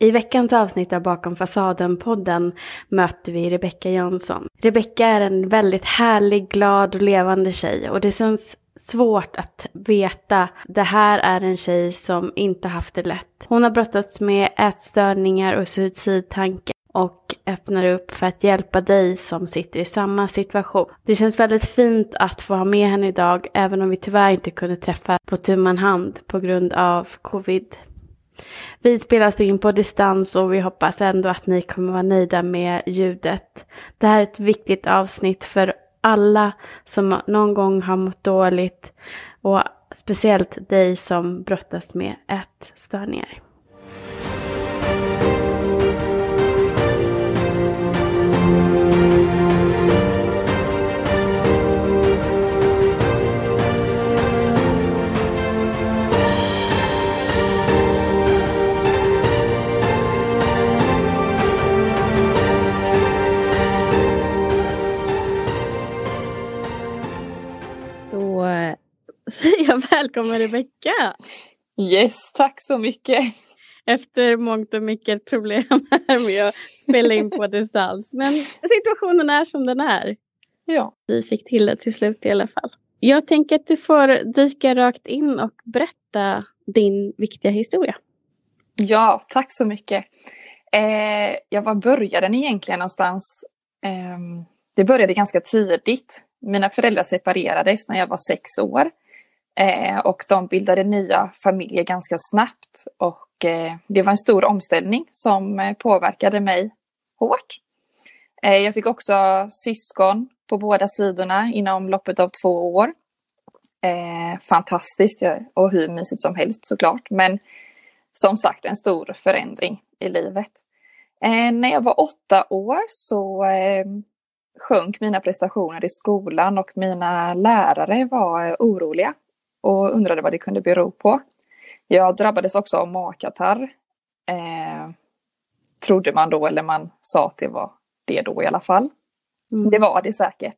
I veckans avsnitt av Bakom fasaden-podden möter vi Rebecka Jansson. Rebecka är en väldigt härlig, glad och levande tjej och det känns svårt att veta. Det här är en tjej som inte haft det lätt. Hon har brottats med ätstörningar och suicidtankar och öppnar upp för att hjälpa dig som sitter i samma situation. Det känns väldigt fint att få ha med henne idag, även om vi tyvärr inte kunde träffa på tu man hand på grund av covid. Vi spelas alltså in på distans och vi hoppas ändå att ni kommer vara nöjda med ljudet. Det här är ett viktigt avsnitt för alla som någon gång har mått dåligt och speciellt dig som brottas med ätstörningar. Säger jag välkommen Rebecka! Yes, tack så mycket. Efter mångt och mycket problem här med att spela in på distans. Men situationen är som den är. Ja. Vi fick till det till slut i alla fall. Jag tänker att du får dyka rakt in och berätta din viktiga historia. Ja, tack så mycket. Eh, ja, var började den egentligen någonstans? Eh, det började ganska tidigt. Mina föräldrar separerades när jag var sex år. Eh, och de bildade nya familjer ganska snabbt. Och eh, det var en stor omställning som eh, påverkade mig hårt. Eh, jag fick också syskon på båda sidorna inom loppet av två år. Eh, fantastiskt och hur mysigt som helst såklart. Men som sagt en stor förändring i livet. Eh, när jag var åtta år så eh, sjönk mina prestationer i skolan och mina lärare var eh, oroliga och undrade vad det kunde bero på. Jag drabbades också av magkatarr. Eh, trodde man då, eller man sa att det var det då i alla fall. Mm. Det var det säkert.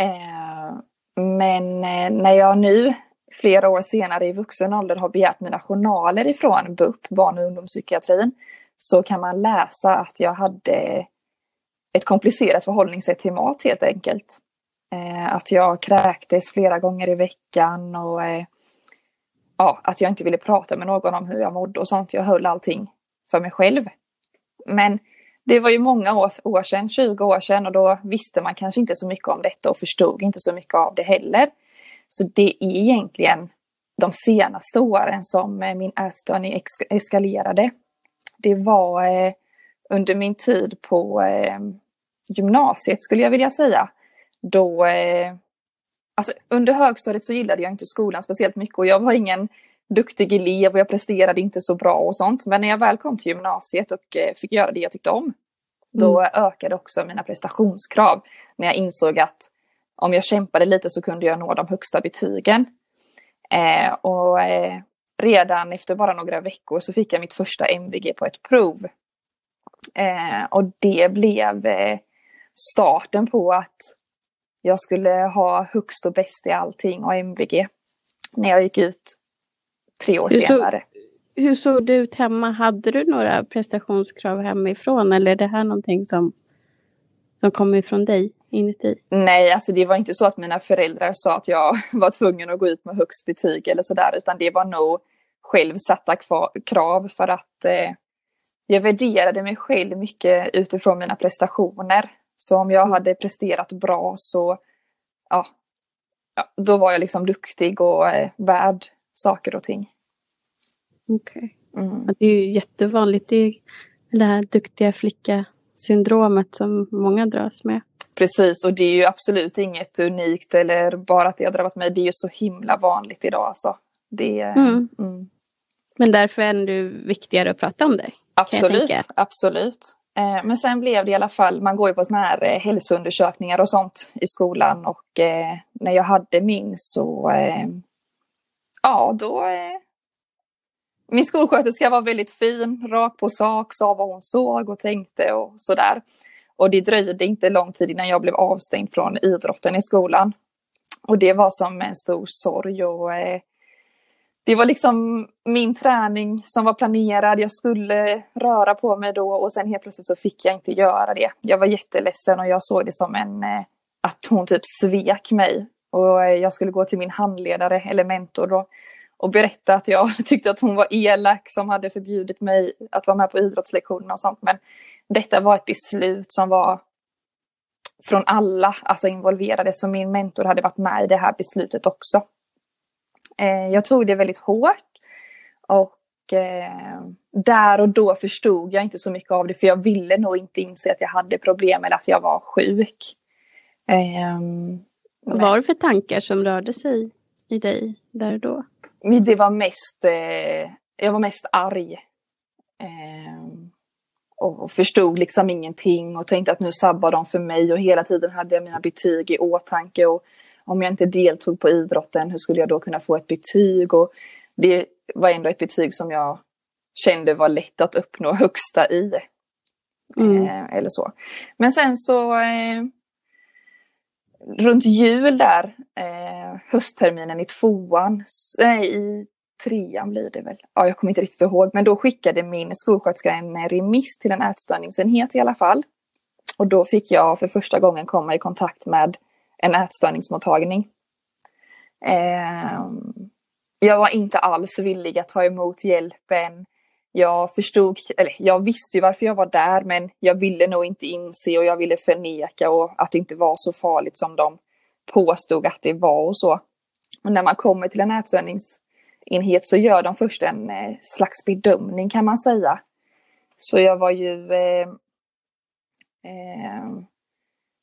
Eh, men eh, när jag nu, flera år senare i vuxen ålder, har begärt mina journaler ifrån BUP, barn och ungdomspsykiatrin, så kan man läsa att jag hade ett komplicerat förhållningssätt till mat helt enkelt. Eh, att jag kräktes flera gånger i veckan och eh, ja, att jag inte ville prata med någon om hur jag mådde och sånt. Jag höll allting för mig själv. Men det var ju många år, år sedan, 20 år sedan och då visste man kanske inte så mycket om detta och förstod inte så mycket av det heller. Så det är egentligen de senaste åren som eh, min ätstörning eskalerade. Det var eh, under min tid på eh, gymnasiet skulle jag vilja säga. Då, eh, alltså under högstadiet så gillade jag inte skolan speciellt mycket och jag var ingen duktig elev och jag presterade inte så bra och sånt. Men när jag väl kom till gymnasiet och eh, fick göra det jag tyckte om, då mm. ökade också mina prestationskrav. När jag insåg att om jag kämpade lite så kunde jag nå de högsta betygen. Eh, och eh, redan efter bara några veckor så fick jag mitt första MVG på ett prov. Eh, och det blev eh, starten på att jag skulle ha högst och bäst i allting och MVG när jag gick ut tre år hur senare. Så, hur såg det ut hemma? Hade du några prestationskrav hemifrån eller är det här någonting som, som kommer ifrån dig inuti? Nej, alltså det var inte så att mina föräldrar sa att jag var tvungen att gå ut med högst betyg eller sådär, utan det var nog självsatta krav för att eh, jag värderade mig själv mycket utifrån mina prestationer. Så om jag hade presterat bra så, ja, då var jag liksom duktig och eh, värd saker och ting. Okej. Okay. Mm. Det är ju jättevanligt, det är det här duktiga flicka-syndromet som många dras med. Precis, och det är ju absolut inget unikt eller bara att det har drabbat mig. Det är ju så himla vanligt idag alltså. Det, mm. Mm. Men därför är det viktigare att prata om det. Absolut, absolut. Eh, men sen blev det i alla fall, man går ju på såna här eh, hälsoundersökningar och sånt i skolan och eh, när jag hade min så, ja då min skolsköterska var väldigt fin, rakt på sak, sa vad hon såg och tänkte och sådär. Och det dröjde inte lång tid innan jag blev avstängd från idrotten i skolan. Och det var som en stor sorg och det var liksom min träning som var planerad. Jag skulle röra på mig då och sen helt plötsligt så fick jag inte göra det. Jag var jätteledsen och jag såg det som en eh, att hon typ svek mig. Och eh, jag skulle gå till min handledare eller mentor då och berätta att jag tyckte att hon var elak som hade förbjudit mig att vara med på idrottslektionerna och sånt. Men detta var ett beslut som var från alla alltså involverade, så min mentor hade varit med i det här beslutet också. Eh, jag tog det väldigt hårt och eh, där och då förstod jag inte så mycket av det för jag ville nog inte inse att jag hade problem eller att jag var sjuk. Eh, Vad var det för tankar som rörde sig i dig där och då? Det var mest, eh, jag var mest arg. Eh, och förstod liksom ingenting och tänkte att nu sabbar de för mig och hela tiden hade jag mina betyg i åtanke och om jag inte deltog på idrotten, hur skulle jag då kunna få ett betyg? Och det var ändå ett betyg som jag kände var lätt att uppnå högsta i. Mm. Eh, eller så. Men sen så eh, runt jul där, eh, höstterminen i tvåan, nej i trean blir det väl. Ja, jag kommer inte riktigt ihåg, men då skickade min skolsköterska en remiss till en ätstörningsenhet i alla fall. Och då fick jag för första gången komma i kontakt med en ätstörningsmottagning. Eh, jag var inte alls villig att ta emot hjälpen. Jag förstod, eller jag visste ju varför jag var där, men jag ville nog inte inse och jag ville förneka och att det inte var så farligt som de påstod att det var och så. Och när man kommer till en ätstörningsenhet så gör de först en eh, slags bedömning kan man säga. Så jag var ju eh, eh,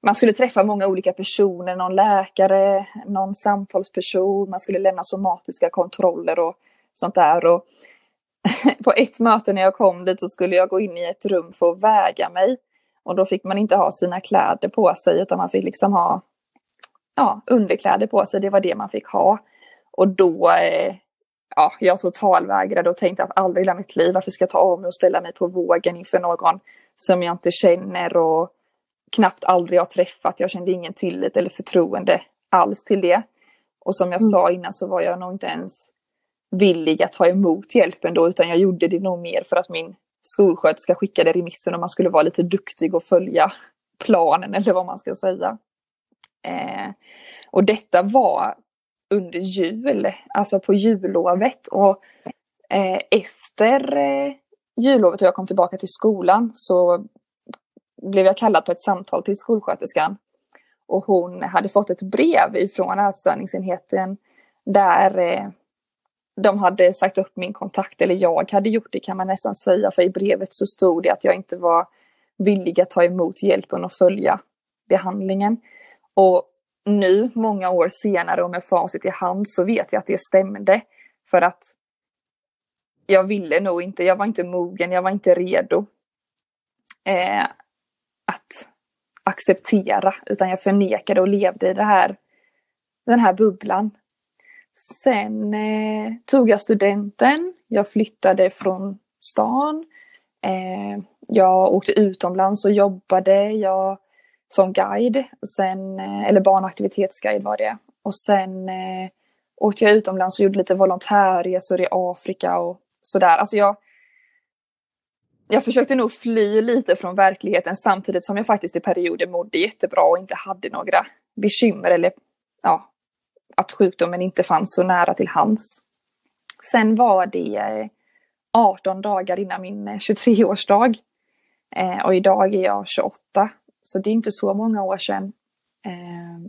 man skulle träffa många olika personer, någon läkare, någon samtalsperson, man skulle lämna somatiska kontroller och sånt där. Och på ett möte när jag kom dit så skulle jag gå in i ett rum för att väga mig. Och då fick man inte ha sina kläder på sig utan man fick liksom ha ja, underkläder på sig, det var det man fick ha. Och då, eh, ja, jag totalvägrade och tänkte att aldrig i mitt liv, varför ska jag ta av mig och ställa mig på vågen inför någon som jag inte känner och knappt aldrig har träffat. Jag kände ingen tillit eller förtroende alls till det. Och som jag mm. sa innan så var jag nog inte ens villig att ta emot hjälpen då, utan jag gjorde det nog mer för att min skolsköterska skickade remissen och man skulle vara lite duktig och följa planen eller vad man ska säga. Eh, och detta var under jul, alltså på jullovet. Och eh, efter eh, jullovet och jag kom tillbaka till skolan så blev jag kallad på ett samtal till skolsköterskan. Och hon hade fått ett brev ifrån ätstörningsenheten där eh, de hade sagt upp min kontakt, eller jag hade gjort det kan man nästan säga, för i brevet så stod det att jag inte var villig att ta emot hjälpen och följa behandlingen. Och nu, många år senare och med facit i hand, så vet jag att det stämde. För att jag ville nog inte, jag var inte mogen, jag var inte redo. Eh, att acceptera, utan jag förnekade och levde i det här, den här bubblan. Sen eh, tog jag studenten, jag flyttade från stan, eh, jag åkte utomlands och jobbade jag, som guide, sen, eh, eller barnaktivitetsguide var det. Och sen eh, åkte jag utomlands och gjorde lite volontärresor i Afrika och sådär. Alltså jag, jag försökte nog fly lite från verkligheten samtidigt som jag faktiskt i perioder mådde jättebra och inte hade några bekymmer eller ja, att sjukdomen inte fanns så nära till hands. Sen var det eh, 18 dagar innan min eh, 23-årsdag eh, och idag är jag 28 så det är inte så många år sedan.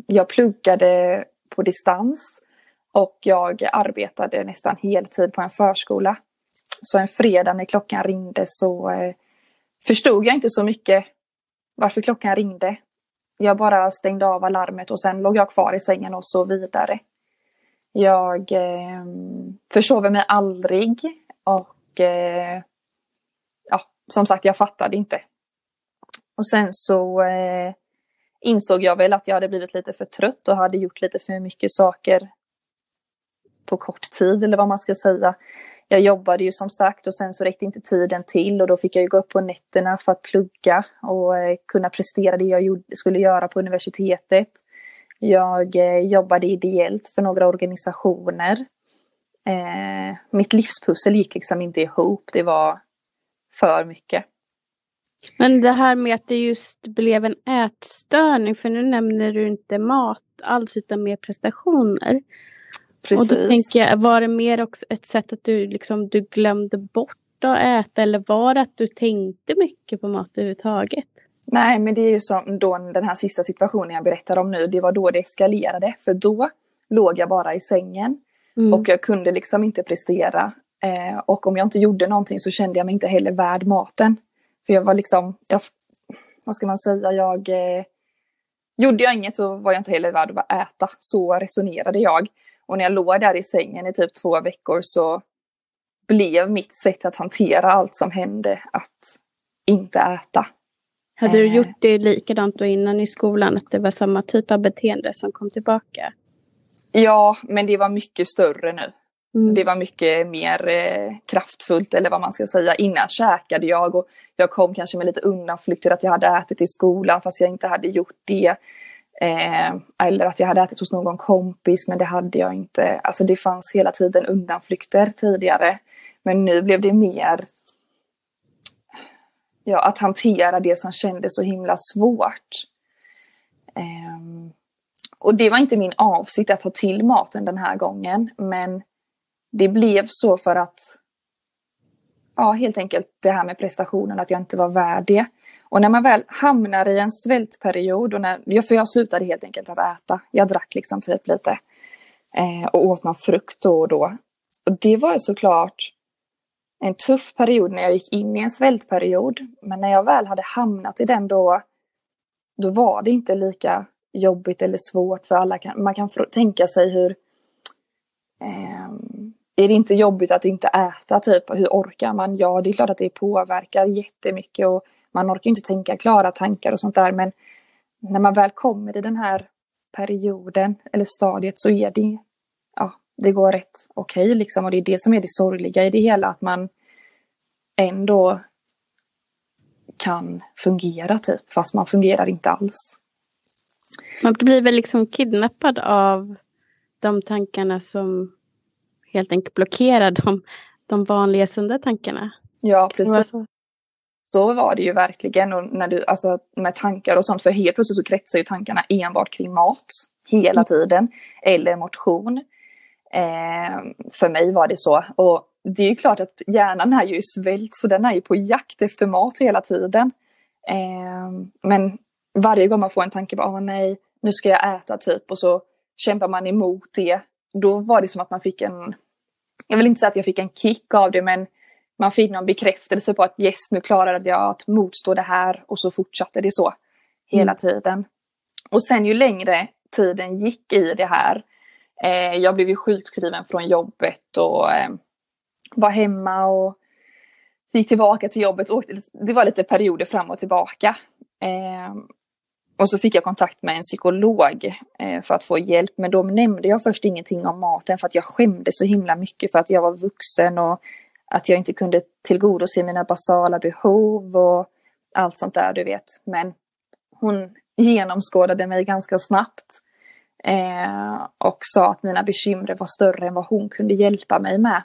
Jag pluggade på distans och jag arbetade nästan heltid på en förskola så en fredag när klockan ringde så eh, förstod jag inte så mycket varför klockan ringde. Jag bara stängde av alarmet och sen låg jag kvar i sängen och så vidare. Jag eh, försover mig aldrig och eh, ja, som sagt, jag fattade inte. Och sen så eh, insåg jag väl att jag hade blivit lite för trött och hade gjort lite för mycket saker på kort tid eller vad man ska säga jag jobbade ju som sagt och sen så räckte inte tiden till och då fick jag ju gå upp på nätterna för att plugga och eh, kunna prestera det jag skulle göra på universitetet. Jag eh, jobbade ideellt för några organisationer Eh, mitt livspussel gick liksom inte ihop. Det var för mycket. Men det här med att det just blev en ätstörning, för nu nämner du inte mat alls utan mer prestationer. Precis. Och då tänker jag, var det mer också ett sätt att du liksom du glömde bort att äta eller var det att du tänkte mycket på mat överhuvudtaget? Nej, men det är ju som då den här sista situationen jag berättar om nu, det var då det eskalerade. För då låg jag bara i sängen mm. och jag kunde liksom inte prestera. Eh, och om jag inte gjorde någonting så kände jag mig inte heller värd maten. För jag var liksom, jag, vad ska man säga, jag... Eh, gjorde jag inget så var jag inte heller värd att äta. Så resonerade jag. Och när jag låg där i sängen i typ två veckor så blev mitt sätt att hantera allt som hände att inte äta. Hade du eh. gjort det likadant då innan i skolan? Att det var samma typ av beteende som kom tillbaka? Ja, men det var mycket större nu. Mm. Det var mycket mer eh, kraftfullt eller vad man ska säga. Innan käkade jag och jag kom kanske med lite undanflykter att jag hade ätit i skolan fast jag inte hade gjort det. Eh, eller att jag hade ätit hos någon kompis men det hade jag inte. Alltså det fanns hela tiden undanflykter tidigare. Men nu blev det mer ja, att hantera det som kändes så himla svårt. Eh, och det var inte min avsikt att ta till maten den här gången men det blev så för att ja, helt enkelt det här med prestationen, att jag inte var värd det. Och när man väl hamnar i en svältperiod, och när, för jag slutade helt enkelt att äta. Jag drack liksom typ lite eh, och åt någon frukt då och då. Och det var såklart en tuff period när jag gick in i en svältperiod. Men när jag väl hade hamnat i den då, då var det inte lika jobbigt eller svårt för alla. Man kan tänka sig hur eh, är det inte jobbigt att inte äta? Typ, hur orkar man? Ja, det är klart att det påverkar jättemycket och man orkar inte tänka klara tankar och sånt där. Men när man väl kommer i den här perioden eller stadiet så är det, ja, det går rätt okej okay, liksom. Och det är det som är det sorgliga i det hela, att man ändå kan fungera typ, fast man fungerar inte alls. Man blir väl liksom kidnappad av de tankarna som helt enkelt blockera de, de vanliga sunda tankarna. Ja, precis. Så. var det ju verkligen. Och när du, alltså, med tankar och sånt, för helt plötsligt så kretsar ju tankarna enbart kring mat hela mm. tiden. Eller motion. Eh, för mig var det så. Och det är ju klart att hjärnan är ju i svält, så den är ju på jakt efter mat hela tiden. Eh, men varje gång man får en tanke på, åh nej, nu ska jag äta typ, och så kämpar man emot det då var det som att man fick en, jag vill inte säga att jag fick en kick av det, men man fick någon bekräftelse på att yes, nu klarade jag att motstå det här och så fortsatte det så hela mm. tiden. Och sen ju längre tiden gick i det här, eh, jag blev ju sjukskriven från jobbet och eh, var hemma och gick tillbaka till jobbet. Och det var lite perioder fram och tillbaka. Eh, och så fick jag kontakt med en psykolog eh, för att få hjälp. Men då nämnde jag först ingenting om maten för att jag skämde så himla mycket för att jag var vuxen och att jag inte kunde tillgodose mina basala behov och allt sånt där du vet. Men hon genomskådade mig ganska snabbt eh, och sa att mina bekymmer var större än vad hon kunde hjälpa mig med.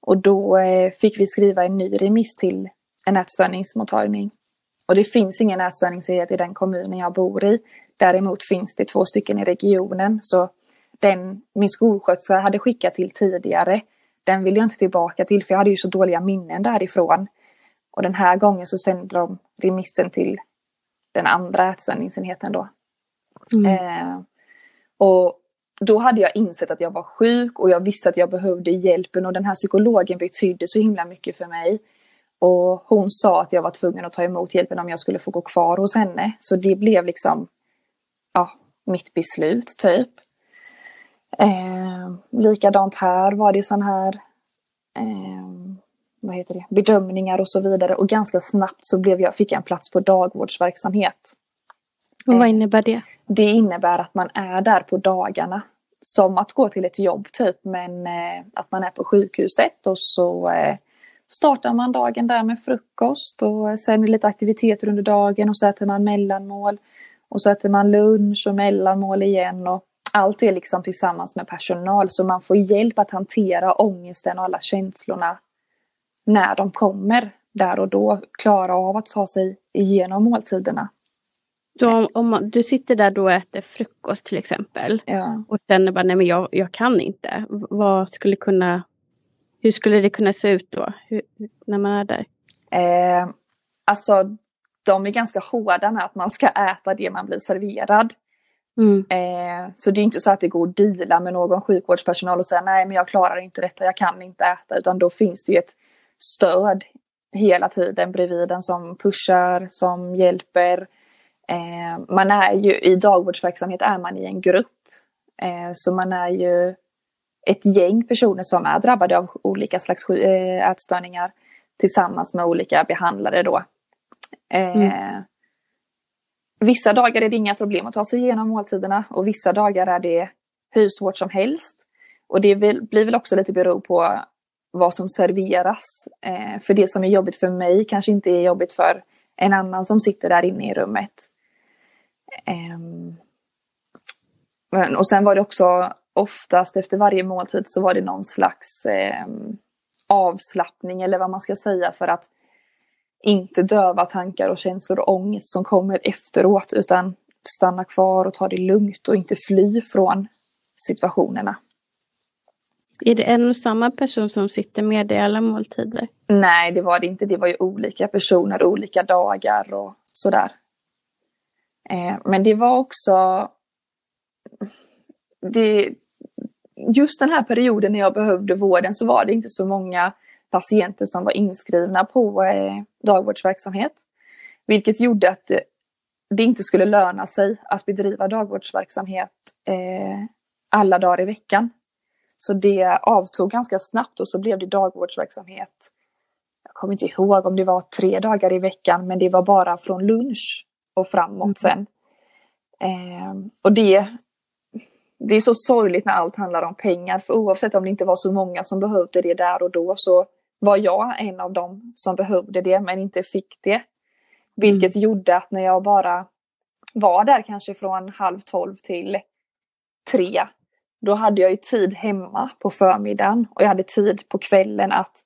Och då eh, fick vi skriva en ny remiss till en ätstörningsmottagning. Och det finns ingen ätstörningsenhet i den kommunen jag bor i. Däremot finns det två stycken i regionen. Så den min skolsköterska hade skickat till tidigare, den vill jag inte tillbaka till för jag hade ju så dåliga minnen därifrån. Och den här gången så sände de remissen till den andra ätstörningsenheten då. Mm. Eh, och då hade jag insett att jag var sjuk och jag visste att jag behövde hjälpen och den här psykologen betydde så himla mycket för mig. Och hon sa att jag var tvungen att ta emot hjälpen om jag skulle få gå kvar hos henne. Så det blev liksom ja, mitt beslut typ. Eh, likadant här var det sån här eh, vad heter det, bedömningar och så vidare. Och ganska snabbt så blev jag, fick jag en plats på dagvårdsverksamhet. Och vad innebär det? Det innebär att man är där på dagarna. Som att gå till ett jobb typ, men eh, att man är på sjukhuset och så eh, startar man dagen där med frukost och sen lite aktiviteter under dagen och så äter man mellanmål. Och så äter man lunch och mellanmål igen och allt är liksom tillsammans med personal så man får hjälp att hantera ångesten och alla känslorna när de kommer där och då. Klara av att ta sig igenom måltiderna. Då, om man, du sitter där då och äter frukost till exempel Ja. och känner bara nej men jag, jag kan inte. Vad skulle kunna, hur skulle det kunna se ut då hur, när man är där? Eh, alltså, de är ganska hårda med att man ska äta det man blir serverad. Mm. Eh, så det är inte så att det går att deala med någon sjukvårdspersonal och säga nej men jag klarar inte detta, jag kan inte äta. Utan då finns det ju ett stöd hela tiden bredvid den som pushar, som hjälper. Eh, man är ju i dagvårdsverksamhet är man i en grupp. Eh, så man är ju ett gäng personer som är drabbade av olika slags eh, ätstörningar tillsammans med olika behandlare då. Eh, Mm. Vissa dagar är det inga problem att ta sig igenom måltiderna och vissa dagar är det hur svårt som helst. Och det blir väl också lite beroende på vad som serveras. Eh, för det som är jobbigt för mig kanske inte är jobbigt för en annan som sitter där inne i rummet. Eh, men, och sen var det också oftast efter varje måltid så var det någon slags eh, avslappning eller vad man ska säga för att inte döva tankar och känslor och ångest som kommer efteråt utan stanna kvar och ta det lugnt och inte fly från situationerna. Är det en och samma person som sitter med dig alla måltider? Nej, det var det inte. Det var ju olika personer, olika dagar och sådär. Eh, men det var också... Det, just den här perioden när jag behövde vården så var det inte så många patienter som var inskrivna på eh, dagvårdsverksamhet. Vilket gjorde att det, det inte skulle löna sig att bedriva dagvårdsverksamhet eh, alla dagar i veckan. Så det avtog ganska snabbt och så blev det dagvårdsverksamhet. Jag kommer inte ihåg om det var tre dagar i veckan men det var bara från lunch och framåt Mm. sen. Eh, och det, det är så sorgligt när allt handlar om pengar för oavsett om det inte var så många som behövde det där och då så var jag en av dem som behövde det men inte fick det. Vilket gjorde att när jag bara var där kanske från halv tolv till tre då hade jag ju tid hemma på förmiddagen och jag hade tid på kvällen att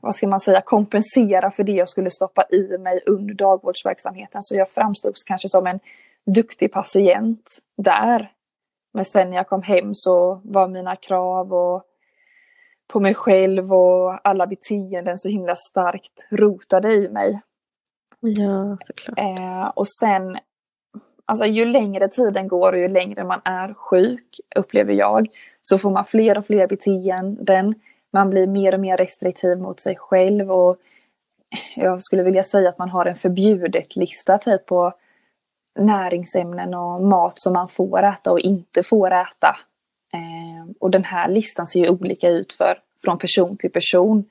vad ska man säga, kompensera för det jag skulle stoppa i mig under dagvårdsverksamheten. Så jag framstod kanske som en duktig patient där. Men sen när jag kom hem så var mina krav och på mig själv och alla beteenden så himla starkt rotade i mig. Ja, såklart. Eh, och sen, alltså ju längre tiden går och ju längre man är sjuk, upplever jag, så får man fler och fler beteenden. Man blir mer och mer restriktiv mot sig själv och jag skulle vilja säga att man har en förbjudet-lista typ på näringsämnen och mat som man får äta och inte får äta. Eh, och den här listan ser ju olika ut för, från person till person.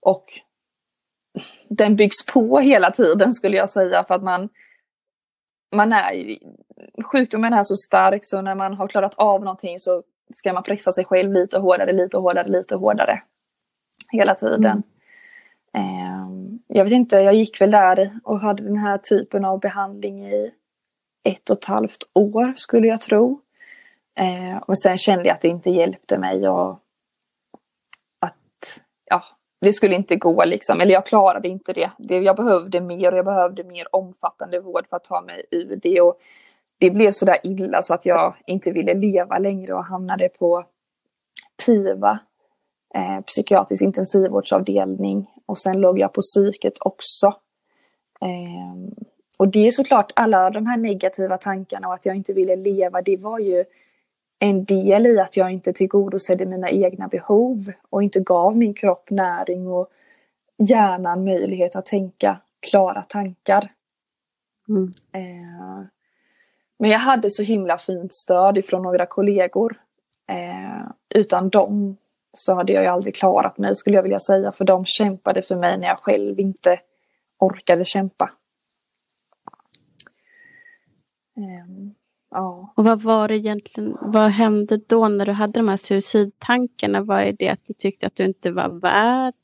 Och den byggs på hela tiden skulle jag säga för att man, man är, sjukdomen är så stark så när man har klarat av någonting så ska man pressa sig själv lite hårdare, lite hårdare, lite hårdare. Hela tiden. Mm. Jag vet inte, jag gick väl där och hade den här typen av behandling i ett och ett halvt år skulle jag tro. Eh, och sen kände jag att det inte hjälpte mig och att ja, det skulle inte gå liksom, eller jag klarade inte det. det. Jag behövde mer och jag behövde mer omfattande vård för att ta mig ur det. Och det blev så där illa så att jag inte ville leva längre och hamnade på PIVA, eh, psykiatrisk intensivvårdsavdelning. Och sen låg jag på psyket också. Eh, och det är såklart alla de här negativa tankarna och att jag inte ville leva, det var ju en del i att jag inte tillgodosedde mina egna behov och inte gav min kropp näring och hjärnan möjlighet att tänka klara tankar. Mm. Eh, men jag hade så himla fint stöd ifrån några kollegor. Eh, utan dem så hade jag ju aldrig klarat mig skulle jag vilja säga. För de kämpade för mig när jag själv inte orkade kämpa. Eh, ja. Och vad var det egentligen, vad hände då när du hade de här suicidtankarna? Vad är det att du tyckte att du inte var värd?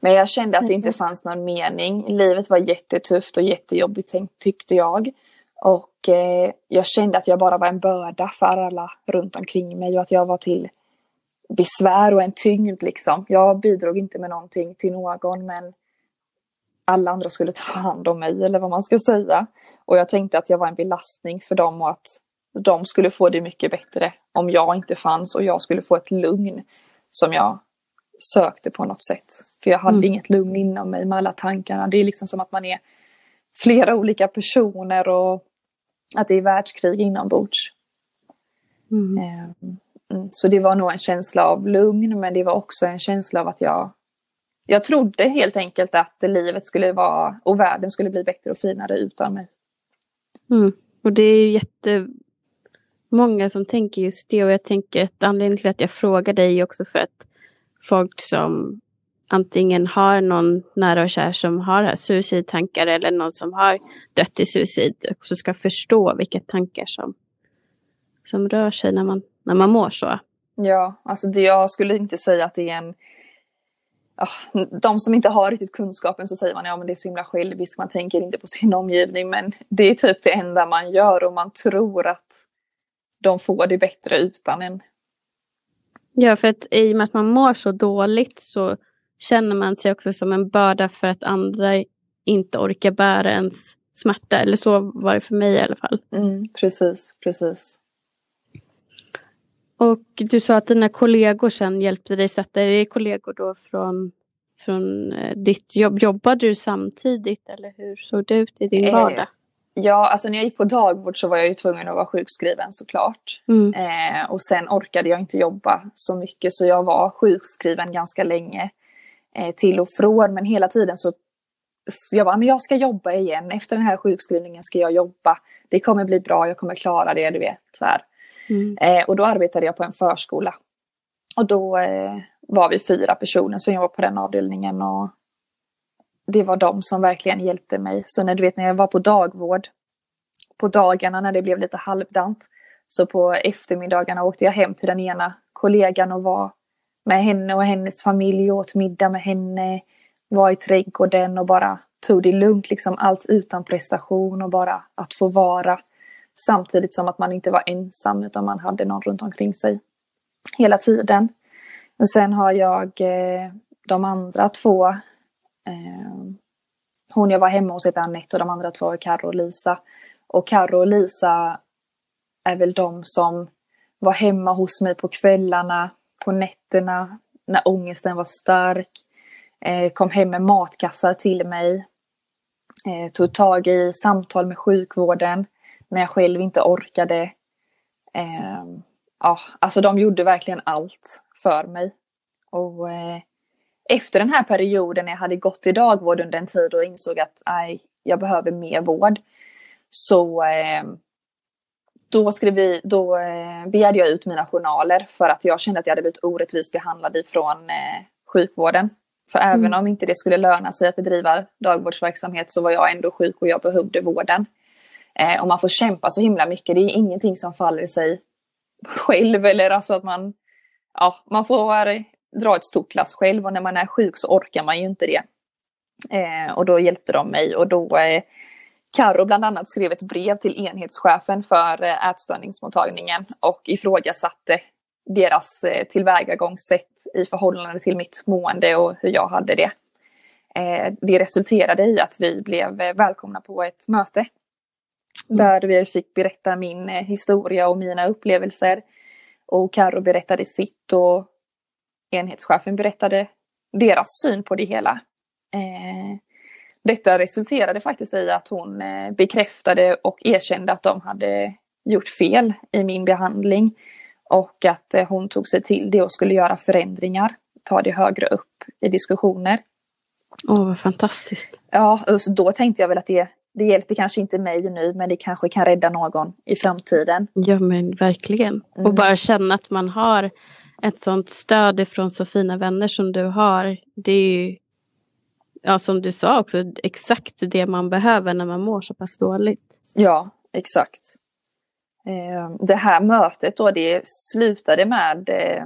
Men jag kände att det inte fanns någon mening. Livet var jättetufft och jättejobbigt tyckte jag. Och eh, jag kände att jag bara var en börda för alla runt omkring mig och att jag var till besvär och en tyngd liksom. Jag bidrog inte med någonting till någon men alla andra skulle ta hand om mig eller vad man ska säga. Och jag tänkte att jag var en belastning för dem och att de skulle få det mycket bättre om jag inte fanns och jag skulle få ett lugn som jag sökte på något sätt. För jag hade mm. inget lugn inom mig med alla tankarna. Det är liksom som att man är flera olika personer och att det är världskrig inombords. Mm. Ehm, mm. Så det var nog en känsla av lugn men det var också en känsla av att jag jag trodde helt enkelt att livet skulle vara och världen skulle bli bättre och finare utan mig. Mm. Och det är ju jättemånga som tänker just det och jag tänker att anledningen till att jag frågar dig är också för att folk som antingen har någon nära och kär som har suicidtankar eller någon som har dött i suicid också ska förstå vilka tankar som, som rör sig när man, när man mår så. Ja, alltså det, jag skulle inte säga att det är en de som inte har riktigt kunskapen så säger man ja men det är så himla själviskt, man tänker inte på sin omgivning men det är typ det enda man gör och man tror att de får det bättre utan en. Ja för att i och med att man mår så dåligt så känner man sig också som en börda för att andra inte orkar bära ens smärta eller så var det för mig i alla fall. Mm, precis, precis. Och du sa att dina kollegor sen hjälpte dig sätta dig. Är det kollegor då från, från eh, ditt jobb? Jobbade du samtidigt eller hur såg det ut i din eh, vardag? Ja, alltså när jag gick på dagvård så var jag ju tvungen att vara sjukskriven såklart. Mm. Eh, och sen orkade jag inte jobba så mycket så jag var sjukskriven ganska länge. Eh, till och från men hela tiden så, så jag bara, men jag ska jobba igen. Efter den här sjukskrivningen ska jag jobba. Det kommer bli bra, jag kommer klara det, du vet. Så här. Mm. Eh, och då arbetade jag på en förskola. Och då eh, var vi fyra personer som jobbade på den avdelningen. Och det var de som verkligen hjälpte mig. Så när du vet när jag var på dagvård på dagarna när det blev lite halvdant. Så på eftermiddagarna åkte jag hem till den ena kollegan och var med henne och hennes familj och åt middag med henne. Var i trädgården och bara tog det lugnt, liksom allt utan prestation och bara att få vara. Samtidigt som att man inte var ensam utan man hade någon runt omkring sig hela tiden. Och sen har jag eh, de andra två. Eh, hon jag var hemma hos heter Anette och de andra två är Carro och Lisa. Och Carro och Lisa är väl de som var hemma hos mig på kvällarna, på nätterna, när ångesten var stark. Eh, kom hem med matkassar till mig. Eh, tog tag i samtal med sjukvården när jag själv inte orkade. Eh, ja, alltså de gjorde verkligen allt för mig. Och eh, efter den här perioden när jag hade gått i dagvård under en tid och insåg att nej, jag behöver mer vård. Så eh, då, skrev vi, då eh, begärde jag ut mina journaler för att jag kände att jag hade blivit orättvist behandlad ifrån eh, sjukvården. För mm. även om inte det skulle löna sig att bedriva dagvårdsverksamhet så var jag ändå sjuk och jag behövde vården. Eh, och man får kämpa så himla mycket. Det är ingenting som faller sig själv eller alltså att man, ja, man får dra ett stort lass själv och när man är sjuk så orkar man ju inte det. Eh, och då hjälpte de mig och då eh, Karo bland annat skrev ett brev till enhetschefen för eh, ätstörningsmottagningen och ifrågasatte deras eh, tillvägagångssätt i förhållande till mitt mående och hur jag hade det. Eh, det resulterade i att vi blev välkomna på ett möte där vi fick berätta min eh, historia och mina upplevelser. Och Karo berättade sitt och enhetschefen berättade deras syn på det hela. Eh, detta resulterade faktiskt i att hon eh, bekräftade och erkände att de hade gjort fel i min behandling. Och att hon tog sig till det och skulle göra förändringar, ta det högre upp i diskussioner. Åh, vad fantastiskt. Ja, och då tänkte jag väl att det det hjälper kanske inte mig nu men det kanske kan rädda någon i framtiden. Ja men verkligen. Mm. Och bara känna att man har ett sånt stöd ifrån så fina vänner som du har. Det är ju, ja som du sa också, exakt det man behöver när man mår så pass dåligt. Ja, exakt. Eh, det här mötet då, det slutade med eh,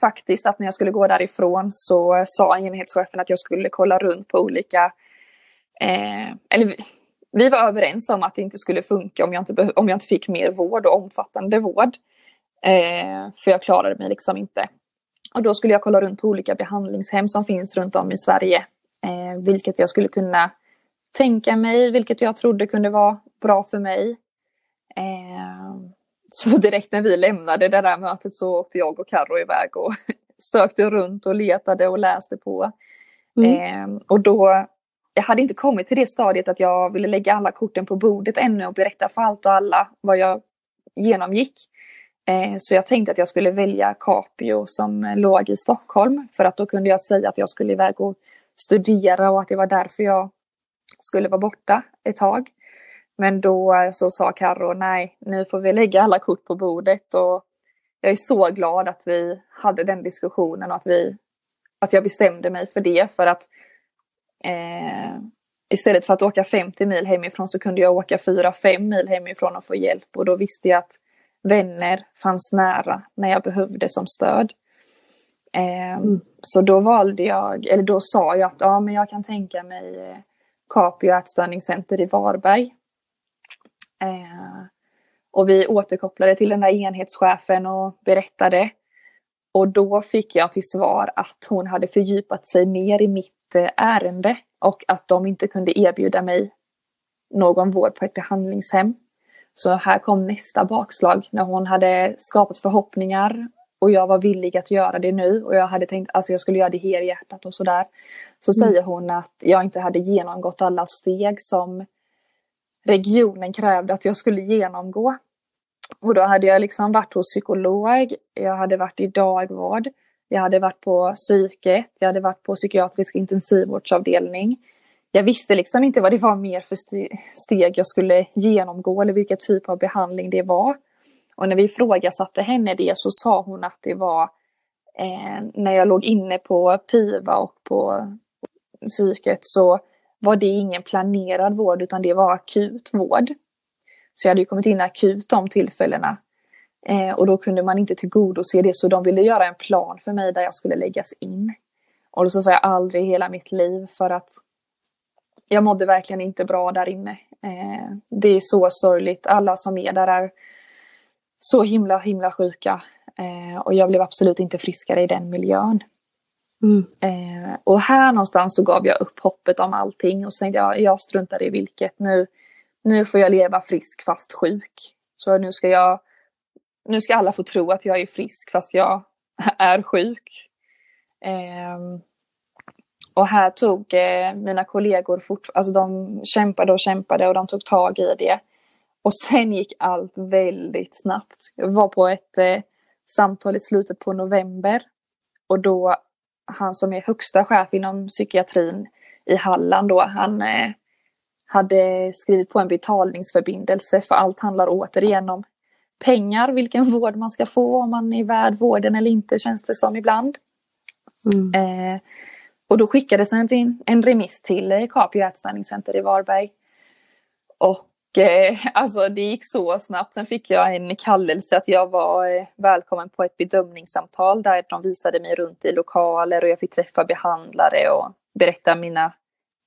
faktiskt att när jag skulle gå därifrån så sa enhetschefen att jag skulle kolla runt på olika Eh, eller vi var överens om att det inte skulle funka om jag inte, om jag inte fick mer vård och omfattande vård. Eh, för jag klarade mig liksom inte. Och då skulle jag kolla runt på olika behandlingshem som finns runt om i Sverige. Eh, vilket jag skulle kunna tänka mig, vilket jag trodde kunde vara bra för mig. Eh, så direkt när vi lämnade det där mötet så åkte jag och Carro iväg och sökte runt och letade och läste på. Mm. Eh, och då, jag hade inte kommit till det stadiet att jag ville lägga alla korten på bordet ännu och berätta för allt och alla vad jag genomgick. Eh, så jag tänkte att jag skulle välja Capio som låg i Stockholm för att då kunde jag säga att jag skulle iväg och studera och att det var därför jag skulle vara borta ett tag. Men då eh, så sa Carro, nej, nu får vi lägga alla kort på bordet och jag är så glad att vi hade den diskussionen och att, vi, att jag bestämde mig för det. För att eh, istället för att åka 50 mil hemifrån så kunde jag åka 4-5 mil hemifrån och få hjälp. Och då visste jag att vänner fanns nära när jag behövde som stöd. Eh, mm. Så då valde jag, eller då sa jag att ja, men jag kan tänka mig eh, Capio ätstörningscenter i Varberg. Eh, och vi återkopplade till den där enhetschefen och berättade. Och då fick jag till svar att hon hade fördjupat sig mer i mitt eh, ärende och att de inte kunde erbjuda mig någon vård på ett behandlingshem. Så här kom nästa bakslag när hon hade skapat förhoppningar och jag var villig att göra det nu och jag hade tänkt att alltså jag skulle göra det helhjärtat och sådär. Så mm. säger hon att jag inte hade genomgått alla steg som regionen krävde att jag skulle genomgå. Och då hade jag liksom varit hos psykolog, jag hade varit i dagvård, jag hade varit på psyket, jag hade varit på psykiatrisk intensivvårdsavdelning. Jag visste liksom inte vad det var mer för steg jag skulle genomgå eller vilken typ av behandling det var. Och när vi ifrågasatte henne det så sa hon att det var eh, när jag låg inne på PIVA och på psyket så var det ingen planerad vård utan det var akut vård. Så jag hade ju kommit in akut de tillfällena. Eh, och då kunde man inte tillgodose det så de ville göra en plan för mig där jag skulle läggas in. Och då så sa jag aldrig i hela mitt liv för att jag mådde verkligen inte bra där inne. Eh, det är så sorgligt. Alla som är där är så himla himla sjuka. Eh, och jag blev absolut inte friskare i den miljön. Mm. Eh, och här någonstans så gav jag upp hoppet om allting och tänkte jag, jag struntar i vilket. Nu, nu får jag leva frisk fast sjuk. Så nu ska jag, nu ska alla få tro att jag är frisk fast jag är sjuk. Eh, och här tog eh, mina kollegor fort, alltså de kämpade och kämpade och de tog tag i det. Och sen gick allt väldigt snabbt. Jag var på ett eh, samtal i slutet på november och då han som är högsta chef inom psykiatrin i Halland då, han eh, hade skrivit på en betalningsförbindelse för allt handlar återigen om pengar, vilken vård man ska få, om man är värd vården eller inte känns det som ibland. Mm. Eh, och då skickades en, en remiss till eh, Capio ätstörningscenter i Varberg. Och eh, alltså det gick så snabbt. Sen fick jag en kallelse att jag var eh, välkommen på ett bedömningssamtal där de visade mig runt i lokaler och jag fick träffa behandlare och berätta mina,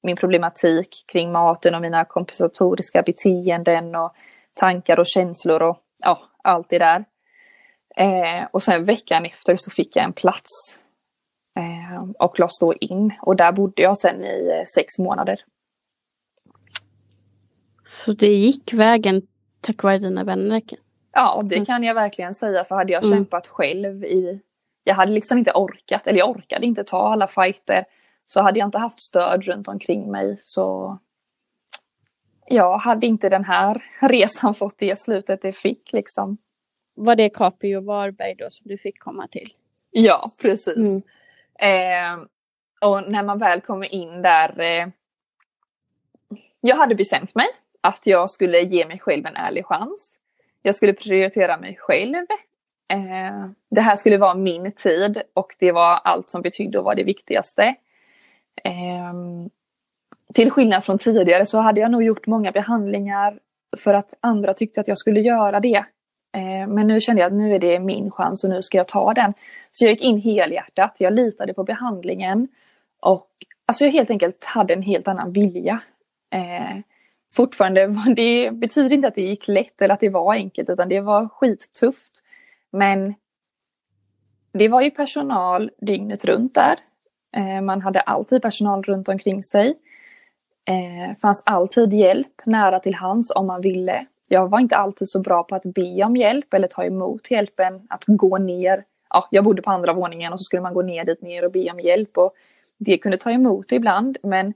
min problematik kring maten och mina kompensatoriska beteenden och tankar och känslor och ja, allt det där. Eh, och sen veckan efter så fick jag en plats eh, och lades då in och där bodde jag sen i eh, sex månader. Så det gick vägen tack vare dina vänner? Ja, det kan jag verkligen säga. För hade jag mm. kämpat själv i... Jag hade liksom inte orkat, eller jag orkade inte ta alla fighter. Så hade jag inte haft stöd runt omkring mig så... Jag hade inte den här resan fått det slutet det fick liksom. Var det Capio och Varberg då som du fick komma till? Ja, precis. Mm. Eh, och när man väl kommer in där... Eh, jag hade bestämt mig att jag skulle ge mig själv en ärlig chans. Jag skulle prioritera mig själv. Eh, det här skulle vara min tid och det var allt som betydde och var det viktigaste. Eh, till skillnad från tidigare så hade jag nog gjort många behandlingar för att andra tyckte att jag skulle göra det. Eh, men nu kände jag att nu är det min chans och nu ska jag ta den. Så jag gick in helhjärtat, jag litade på behandlingen och alltså jag helt enkelt hade en helt annan vilja. Eh, fortfarande, det betyder inte att det gick lätt eller att det var enkelt utan det var skittufft. Men det var ju personal dygnet runt där. Eh, man hade alltid personal runt omkring sig. Eh, fanns alltid hjälp nära till hands om man ville. Jag var inte alltid så bra på att be om hjälp eller ta emot hjälpen, att gå ner. Ja, jag bodde på andra våningen och så skulle man gå ner dit ner och be om hjälp. Och det kunde ta emot ibland, men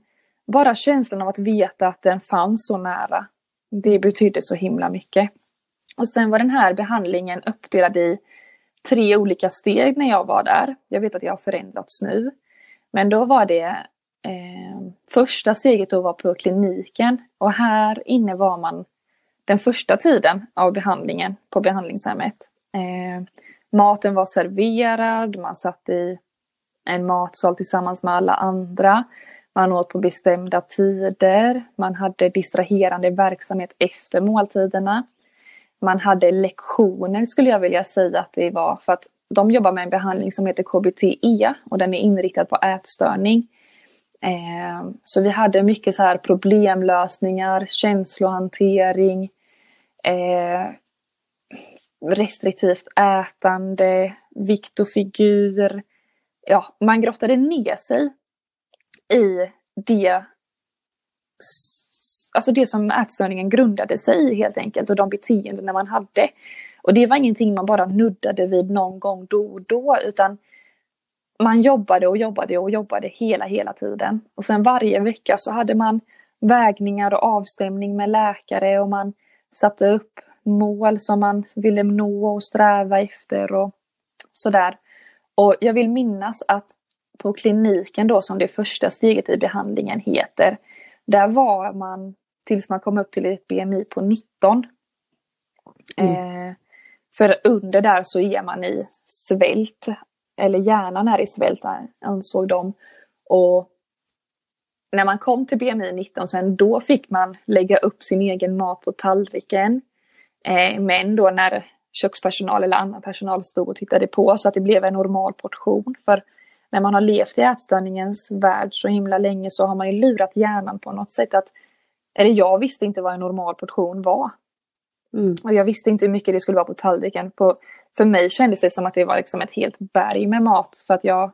bara känslan av att veta att den fanns så nära, det betydde så himla mycket. Och sen var den här behandlingen uppdelad i tre olika steg när jag var där. Jag vet att jag har förändrats nu. Men då var det eh, första steget att vara på kliniken och här inne var man den första tiden av behandlingen på behandlingshemmet. Eh, maten var serverad, man satt i en matsal tillsammans med alla andra. Man åt på bestämda tider, man hade distraherande verksamhet efter måltiderna. Man hade lektioner skulle jag vilja säga att det var för att de jobbar med en behandling som heter KBTE och den är inriktad på ätstörning. Eh, så vi hade mycket så här problemlösningar, känslohantering, eh, restriktivt ätande, vikt och figur. Ja, man grottade ner sig i det, alltså det som ätstörningen grundade sig i helt enkelt och de beteenden man hade. Och det var ingenting man bara nuddade vid någon gång då och då utan man jobbade och jobbade och jobbade hela, hela tiden. Och sen varje vecka så hade man vägningar och avstämning med läkare och man satte upp mål som man ville nå och sträva efter och sådär. Och jag vill minnas att på kliniken då som det första steget i behandlingen heter, där var man tills man kom upp till ett BMI på 19. Mm. Eh, för under där så är man i svält, eller hjärnan är i svält ansåg de. Och när man kom till BMI 19 sen då fick man lägga upp sin egen mat på tallriken. Eh, men då när kökspersonal eller annan personal stod och tittade på så att det blev en normal portion. För när man har levt i ätstörningens värld så himla länge så har man ju lurat hjärnan på något sätt att eller jag visste inte vad en normal portion var. Mm. Och jag visste inte hur mycket det skulle vara på tallriken. På, för mig kändes det som att det var liksom ett helt berg med mat för att jag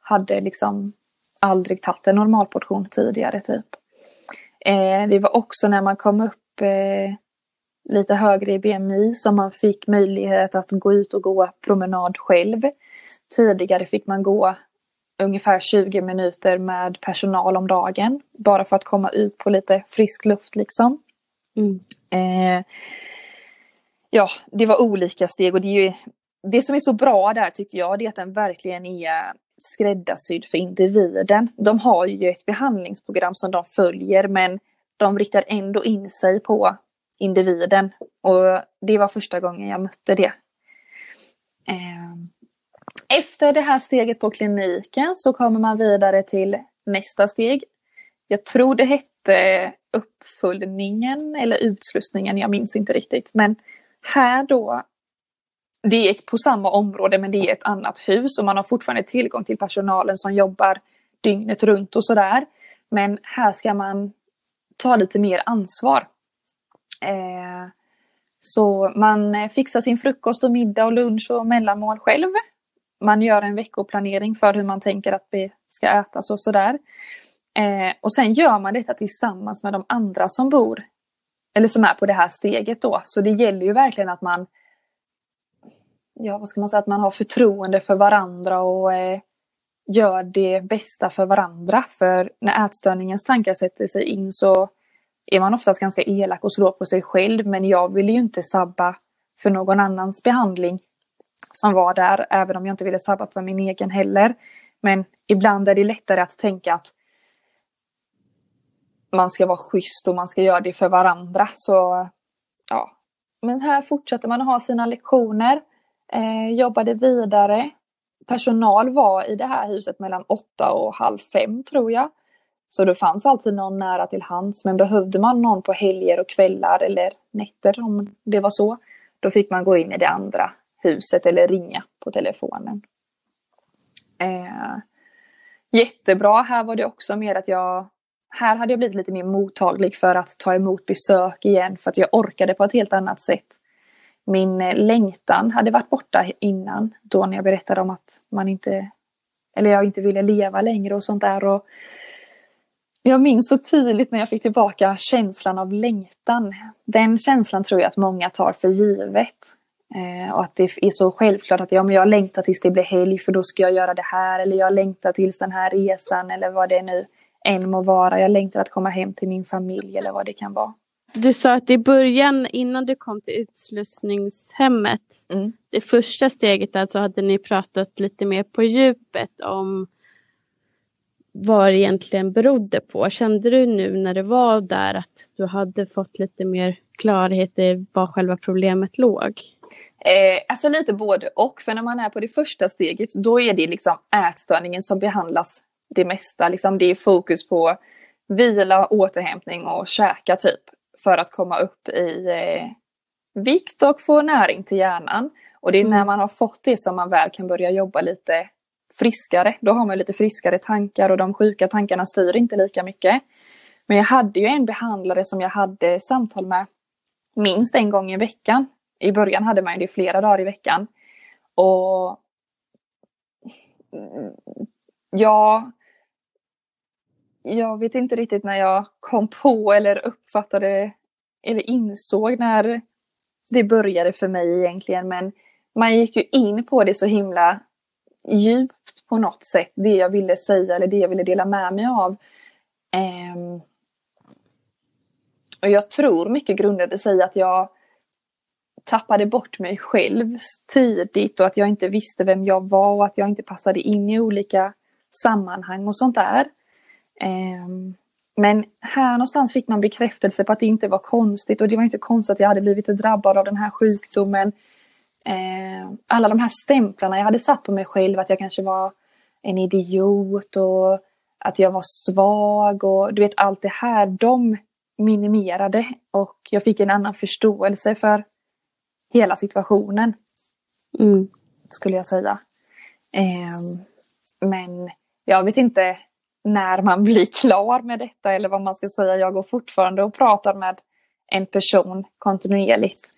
hade liksom aldrig tagit en normal portion tidigare typ. Eh, det var också när man kom upp eh, lite högre i BMI som man fick möjlighet att gå ut och gå promenad själv. Tidigare fick man gå ungefär 20 minuter med personal om dagen. Bara för att komma ut på lite frisk luft liksom. Mm. Eh, ja, det var olika steg och det är ju det som är så bra där tycker jag, det är att den verkligen är skräddarsydd för individen. De har ju ett behandlingsprogram som de följer men de riktar ändå in sig på individen. Och det var första gången jag mötte det. Ehm, efter det här steget på kliniken så kommer man vidare till nästa steg. Jag tror det hette uppföljningen eller utslussningen, jag minns inte riktigt. Men här då, det är på samma område men det är ett annat hus och man har fortfarande tillgång till personalen som jobbar dygnet runt och sådär. Men här ska man ta lite mer ansvar. Eh, så man eh, fixar sin frukost och middag och lunch och mellanmål själv man gör en veckoplanering för hur man tänker att det ska ätas och sådär. Eh, och sen gör man detta tillsammans med de andra som bor, eller som är på det här steget då. Så det gäller ju verkligen att man, ja vad ska man säga, att man har förtroende för varandra och eh, gör det bästa för varandra. För när ätstörningens tankar sätter sig in så är man oftast ganska elak och slår på sig själv. Men jag ville ju inte sabba för någon annans behandling som var där, även om jag inte ville sabba för min egen heller. Men ibland är det lättare att tänka att man ska vara schysst och man ska göra det för varandra. Så ja, men här fortsatte man att ha sina lektioner, eh, jobbade vidare. Personal var i det här huset mellan åtta och halv fem tror jag. Så det fanns alltid någon nära till hands. Men behövde man någon på helger och kvällar eller nätter om det var så, då fick man gå in i det andra huset eller ringa på telefonen. Eh, jättebra, här var det också mer att jag här hade jag blivit lite mer mottaglig för att ta emot besök igen för att jag orkade på ett helt annat sätt. Min eh, längtan hade varit borta innan då när jag berättade om att man inte, eller jag inte ville leva längre och sånt där. Och jag minns så tydligt när jag fick tillbaka känslan av längtan. Den känslan tror jag att många tar för givet. Eh, och att det är så självklart att ja, men jag längtar tills det blir helg för då ska jag göra det här. Eller jag längtar tills den här resan eller vad det är nu än må vara. Jag längtar att komma hem till min familj eller vad det kan vara. Du sa att i början innan du kom till utslussningshemmet, mm. det första steget där så hade ni pratat lite mer på djupet om vad det egentligen berodde på. Kände du nu när du var där att du hade fått lite mer klarhet i var själva problemet låg? Eh, alltså lite både och. För när man är på det första steget då är det liksom ätstörningen som behandlas det mesta. Liksom det är fokus på vila, återhämtning och käka typ. För att komma upp i eh, vikt och få näring till hjärnan. Och det är mm. när man har fått det som man väl kan börja jobba lite friskare. Då har man lite friskare tankar och de sjuka tankarna styr inte lika mycket. Men jag hade ju en behandlare som jag hade samtal med minst en gång i veckan. I början hade man ju det flera dagar i veckan. Och ja, jag vet inte riktigt när jag kom på eller uppfattade eller insåg när det började för mig egentligen. Men man gick ju in på det så himla djupt på något sätt. Det jag ville säga eller det jag ville dela med mig av. Um, och jag tror mycket grundade sig att jag tappade bort mig själv tidigt och att jag inte visste vem jag var och att jag inte passade in i olika sammanhang och sånt där. Um, men här någonstans fick man bekräftelse på att det inte var konstigt och det var inte konstigt att jag hade blivit drabbad av den här sjukdomen. Eh, alla de här stämplarna jag hade satt på mig själv, att jag kanske var en idiot och att jag var svag och du vet allt det här, de minimerade och jag fick en annan förståelse för hela situationen. Mm. Skulle jag säga. Eh, men jag vet inte när man blir klar med detta eller vad man ska säga. Jag går fortfarande och pratar med en person kontinuerligt.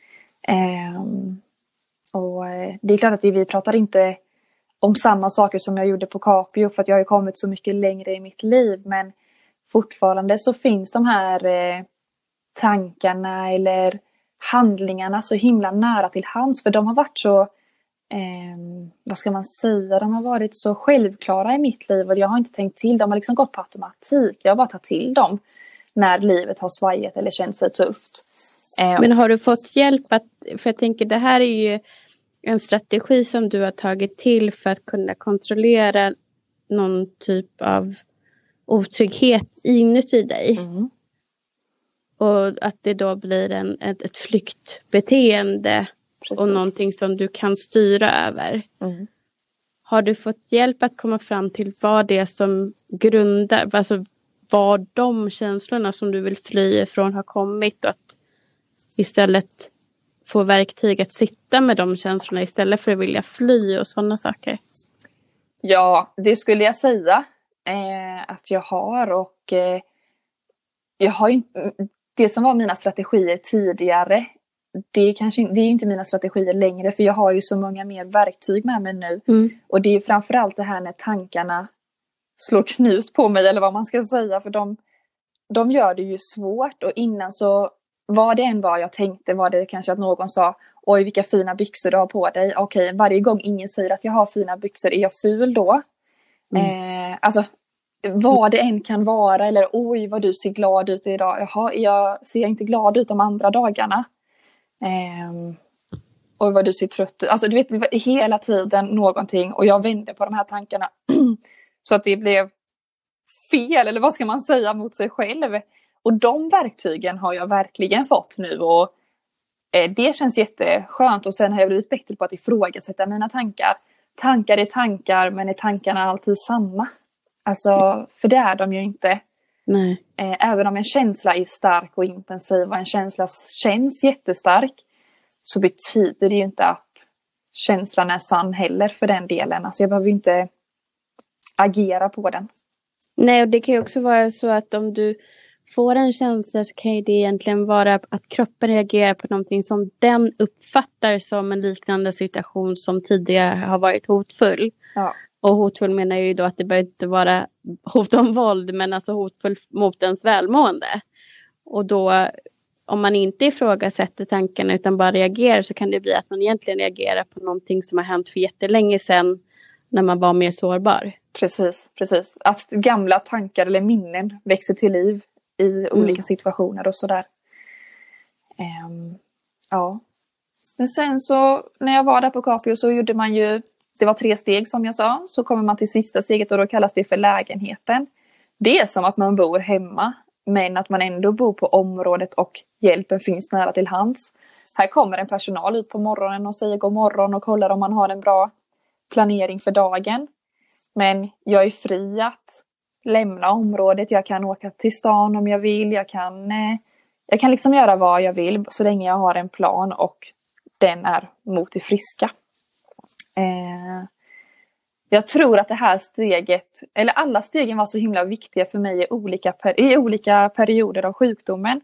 Ehm, eh, och det är klart att vi pratar inte om samma saker som jag gjorde på Capio för att jag har kommit så mycket längre i mitt liv. Men fortfarande så finns de här eh, tankarna eller handlingarna så himla nära till hands. För de har varit så, eh, vad ska man säga, de har varit så självklara i mitt liv och jag har inte tänkt till. De har liksom gått på automatik. Jag har bara tagit till dem när livet har svajat eller känt sig tufft. Eh, Men har du fått hjälp att, för jag tänker det här är ju en strategi som du har tagit till för att kunna kontrollera någon typ av otrygghet inuti dig. Mm. Och att det då blir en, ett, ett flyktbeteende Precis. och någonting som du kan styra över. Mm. Har du fått hjälp att komma fram till vad det är som grundar, alltså var de känslorna som du vill fly ifrån har kommit och att istället få verktyg att sitta med de känslorna istället för att vilja fly och sådana saker? Ja, det skulle jag säga eh, att jag har och eh, jag har ju, det som var mina strategier tidigare det är, kanske, det är inte mina strategier längre för jag har ju så många mer verktyg med mig nu. Mm. Och det är framförallt det här när tankarna slår knut på mig eller vad man ska säga för de, de gör det ju svårt och innan så vad det än var jag tänkte var det kanske att någon sa Oj vilka fina byxor du har på dig. Okej, varje gång ingen säger att jag har fina byxor, är jag ful då? Mm. Eh, alltså vad det än kan vara eller oj vad du ser glad ut idag. Jaha, jag ser inte glad ut de andra dagarna. Eh, och vad du ser trött ut. Alltså du vet hela tiden någonting och jag vände på de här tankarna. så att det blev fel eller vad ska man säga mot sig själv. Och de verktygen har jag verkligen fått nu och eh, det känns jätteskönt och sen har jag blivit bättre på att ifrågasätta mina tankar. Tankar är tankar men är tankarna alltid samma? Alltså, för det är de ju inte. Nej. Eh, även om en känsla är stark och intensiv och en känsla känns jättestark så betyder det ju inte att känslan är sann heller för den delen. Alltså jag behöver ju inte agera på den. Nej, och det kan ju också vara så att om du får en känsla så kan ju det egentligen vara att kroppen reagerar på någonting som den uppfattar som en liknande situation som tidigare har varit hotfull. Ja. Och hotfull menar jag ju då att det behöver inte vara hot om våld men alltså hotfull mot ens välmående. Och då om man inte ifrågasätter tankarna utan bara reagerar så kan det bli att man egentligen reagerar på någonting som har hänt för jättelänge sedan när man var mer sårbar. Precis, precis. Att gamla tankar eller minnen växer till liv i olika mm. situationer och sådär. Um, ja. Men sen så när jag var där på Capio så gjorde man ju, det var tre steg som jag sa, så kommer man till sista steget och då kallas det för lägenheten. Det är som att man bor hemma men att man ändå bor på området och hjälpen finns nära till hands. Här kommer en personal ut på morgonen och säger god morgon och kollar om man har en bra planering för dagen. Men jag är fri att lämna området, jag kan åka till stan om jag vill, jag kan, eh, jag kan liksom göra vad jag vill så länge jag har en plan och den är mot det friska. Eh, jag tror att det här steget, eller alla stegen var så himla viktiga för mig i olika, i olika perioder av sjukdomen.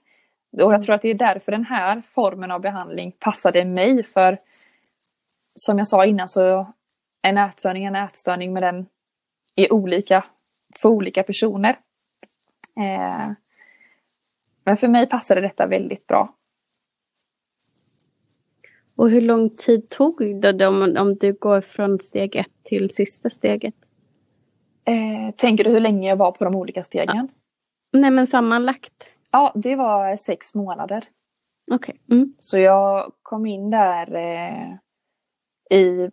Och jag tror att det är därför den här formen av behandling passade mig för som jag sa innan så en ätstörning är en ätstörning men den är olika för olika personer. Eh, men för mig passade detta väldigt bra. Och hur lång tid tog det om, om du går från steg ett till sista steget? Eh, tänker du hur länge jag var på de olika stegen? Ja. Nej men sammanlagt. Ja, det var sex månader. Okej. Okay. Mm. Så jag kom in där eh, i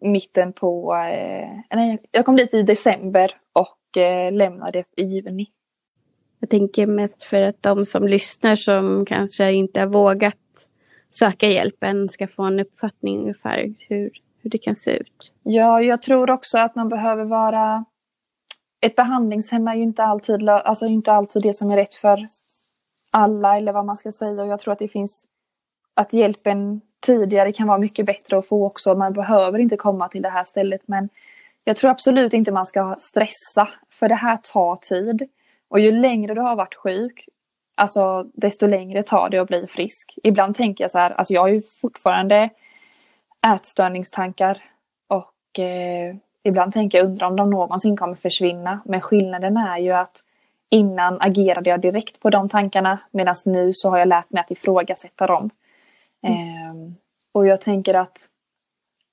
mitten på... Eh, nej, jag kom dit i december och eh, lämnade i juni. Jag tänker mest för att de som lyssnar som kanske inte har vågat söka hjälpen ska få en uppfattning ungefär hur, hur det kan se ut. Ja, jag tror också att man behöver vara... Ett behandlingshem är ju inte alltid, alltså inte alltid det som är rätt för alla eller vad man ska säga. Och jag tror att det finns... Att hjälpen tidigare kan vara mycket bättre att få också. Man behöver inte komma till det här stället men jag tror absolut inte man ska stressa för det här tar tid. Och ju längre du har varit sjuk, alltså desto längre tar det att bli frisk. Ibland tänker jag så här, alltså jag har ju fortfarande ätstörningstankar och eh, ibland tänker jag undra om de någonsin kommer försvinna. Men skillnaden är ju att innan agerade jag direkt på de tankarna medan nu så har jag lärt mig att ifrågasätta dem. Mm. Eh, och jag tänker att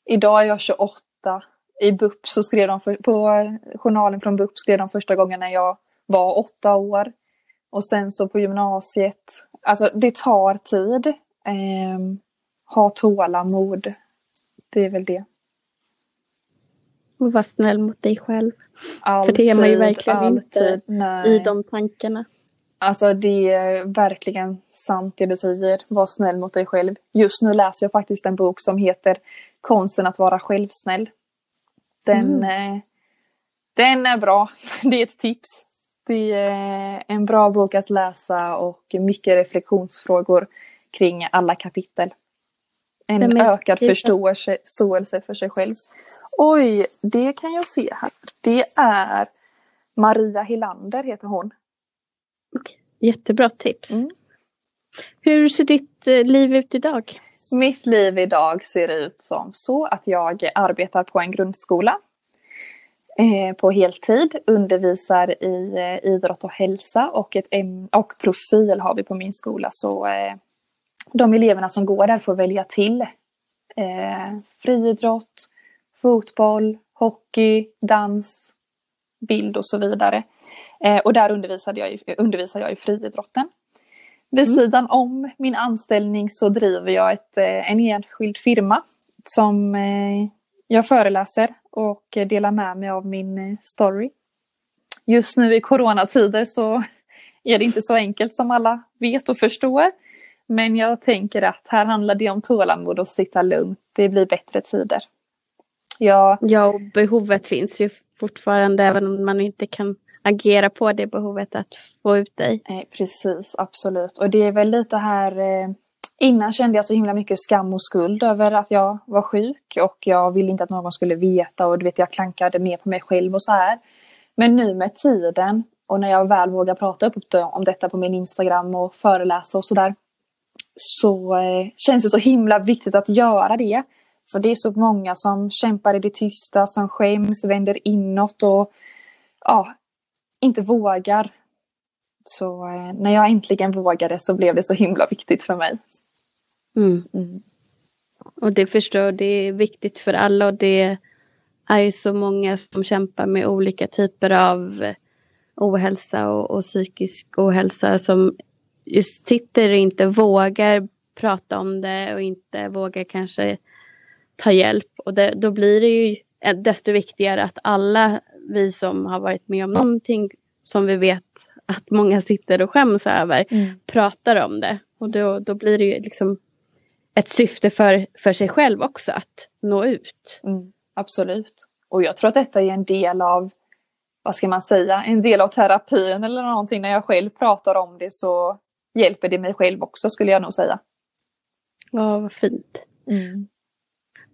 idag är jag 28. I BUP så skrev de för, på journalen från BUP skrev de första gången när jag var åtta år. Och sen så på gymnasiet, alltså det tar tid. Eh, ha tålamod. Det är väl det. Och vara snäll mot dig själv. Alltid, För det är man ju verkligen alltid, inte nej. i de tankarna. Alltså det är verkligen sant det du säger. Var snäll mot dig själv. Just nu läser jag faktiskt en bok som heter Konsten att vara självsnäll. Den, mm. eh, den är bra. Det är ett tips. Det är en bra bok att läsa och mycket reflektionsfrågor kring alla kapitel. En ökad förståelse, för sig själv. Oj, det kan jag se här. Det är Maria Hillander heter hon. Jättebra tips. Mm. Hur ser ditt eh, liv ut idag? Mitt liv idag ser ut som så att jag arbetar på en grundskola eh, på heltid, undervisar i eh, idrott och hälsa och, ett och profil har vi på min skola. Så eh, de eleverna som går där får välja till friidrott, fotboll, hockey, dans, bild och så vidare. Eh, och där undervisade jag, undervisar jag i friidrotten. Vid mm. sidan om min anställning så driver jag ett, eh, en enskild firma som eh, jag föreläser och delar med mig av min story. Just nu i coronatider så är det inte så enkelt som alla vet och förstår. Men jag tänker att här handlar det om tålamod och sitta lugnt. Det blir bättre tider. Ja, ja och behovet finns ju fortfarande även om man inte kan agera på det behovet att få ut dig. Nej, precis, absolut. Och det är väl lite här eh, Innan kände jag så himla mycket skam och skuld över att jag var sjuk och jag ville inte att någon skulle veta och du vet jag klankade ner på mig själv och så här. Men nu med tiden och när jag väl vågar prata upp om detta på min Instagram och föreläsa och sådär. Så eh, känns det så himla viktigt att göra det. För det är så många som kämpar i det tysta, som skäms, vänder inåt och ja, inte vågar. Så eh, när jag äntligen vågade så blev det så himla viktigt för mig. Mm. Mm. Och det förstår det är viktigt för alla och det är ju så många som kämpar med olika typer av ohälsa och, och psykisk ohälsa som just sitter och inte vågar prata om det och inte vågar kanske ta hjälp. Och det, då blir det ju desto viktigare att alla vi som har varit med om någonting som vi vet att många sitter och skäms över mm. pratar om det. Och då, då blir det ju liksom ett syfte för, för sig själv också att nå ut. Mm, absolut. Och jag tror att detta är en del av, vad ska man säga, en del av terapin eller någonting. När jag själv pratar om det så hjälper det mig själv också skulle jag nog säga. Ja, vad fint. Mm.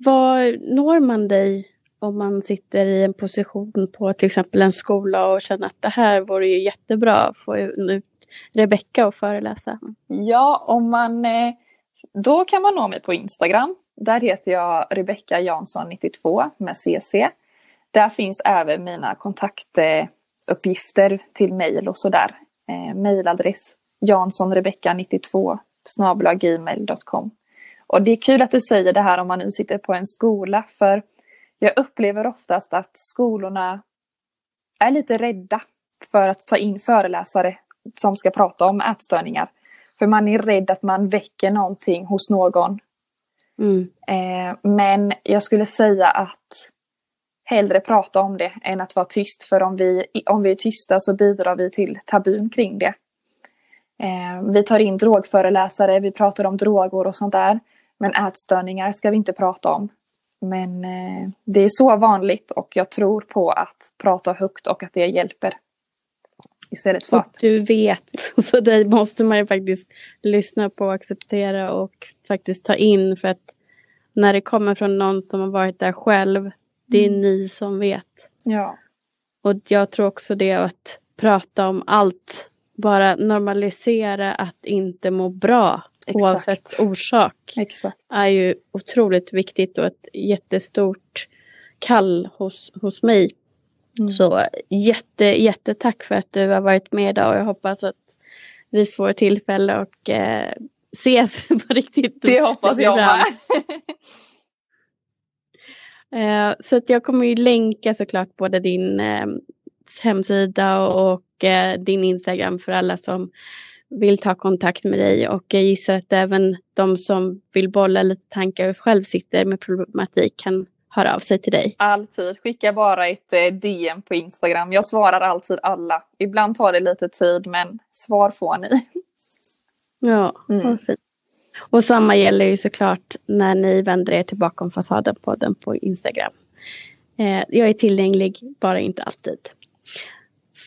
Var når man dig om man sitter i en position på till exempel en skola och känner att det här vore ju jättebra att få ut Rebecka och föreläsa? Ja, om man, eh, då kan man nå mig på Instagram. Där heter jag Rebecka Jansson 92 med CC. Där finns även mina kontaktuppgifter till mejl och sådär. Eh, mejladress janssonrebecka92 gmail.com. Och det är kul att du säger det här om man nu sitter på en skola för jag upplever oftast att skolorna är lite rädda för att ta in föreläsare som ska prata om ätstörningar. För man är rädd att man väcker någonting hos någon. Mm. Eh, men jag skulle säga att hellre prata om det än att vara tyst. För om vi, om vi är tysta så bidrar vi till tabun kring det. Eh, vi tar in drogföreläsare, vi pratar om droger och sånt där. Men ätstörningar ska vi inte prata om. Men eh, det är så vanligt och jag tror på att prata högt och att det hjälper. Istället för och att... du vet, så det måste man ju faktiskt lyssna på och acceptera och faktiskt ta in för att när det kommer från någon som har varit där själv, det är mm. ni som vet. Ja. Och jag tror också det att prata om allt, bara normalisera att inte må bra Exakt. oavsett orsak. Exakt. är ju otroligt viktigt och ett jättestort kall hos, hos mig. Mm. Så jätte, jättetack för att du har varit med idag och jag hoppas att vi får tillfälle och eh, ses på riktigt. Det hoppas jag med. eh, så att jag kommer ju länka såklart både din eh, hemsida och, och eh, din Instagram för alla som vill ta kontakt med dig och jag gissar att även de som vill bolla lite tankar och själv sitter med problematik kan höra av sig till dig. Alltid. Skicka bara ett eh, DM på Instagram. Jag svarar alltid alla. Ibland tar det lite tid men svar får ni. Ja, mm. vad fint. Och samma gäller ju såklart när ni vänder er till bakom fasaden på den på Instagram. Eh, jag är tillgänglig, bara inte alltid.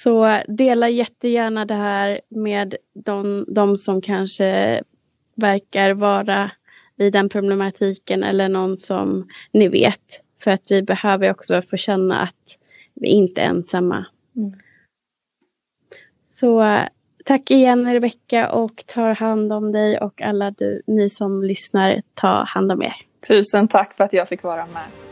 Så dela jättegärna det här med de, de som kanske verkar vara i den problematiken eller någon som ni vet. För att vi behöver också få känna att vi inte är ensamma. Mm. Så tack igen Rebecka och ta hand om dig och alla du, ni som lyssnar, ta hand om er. Tusen tack för att jag fick vara med.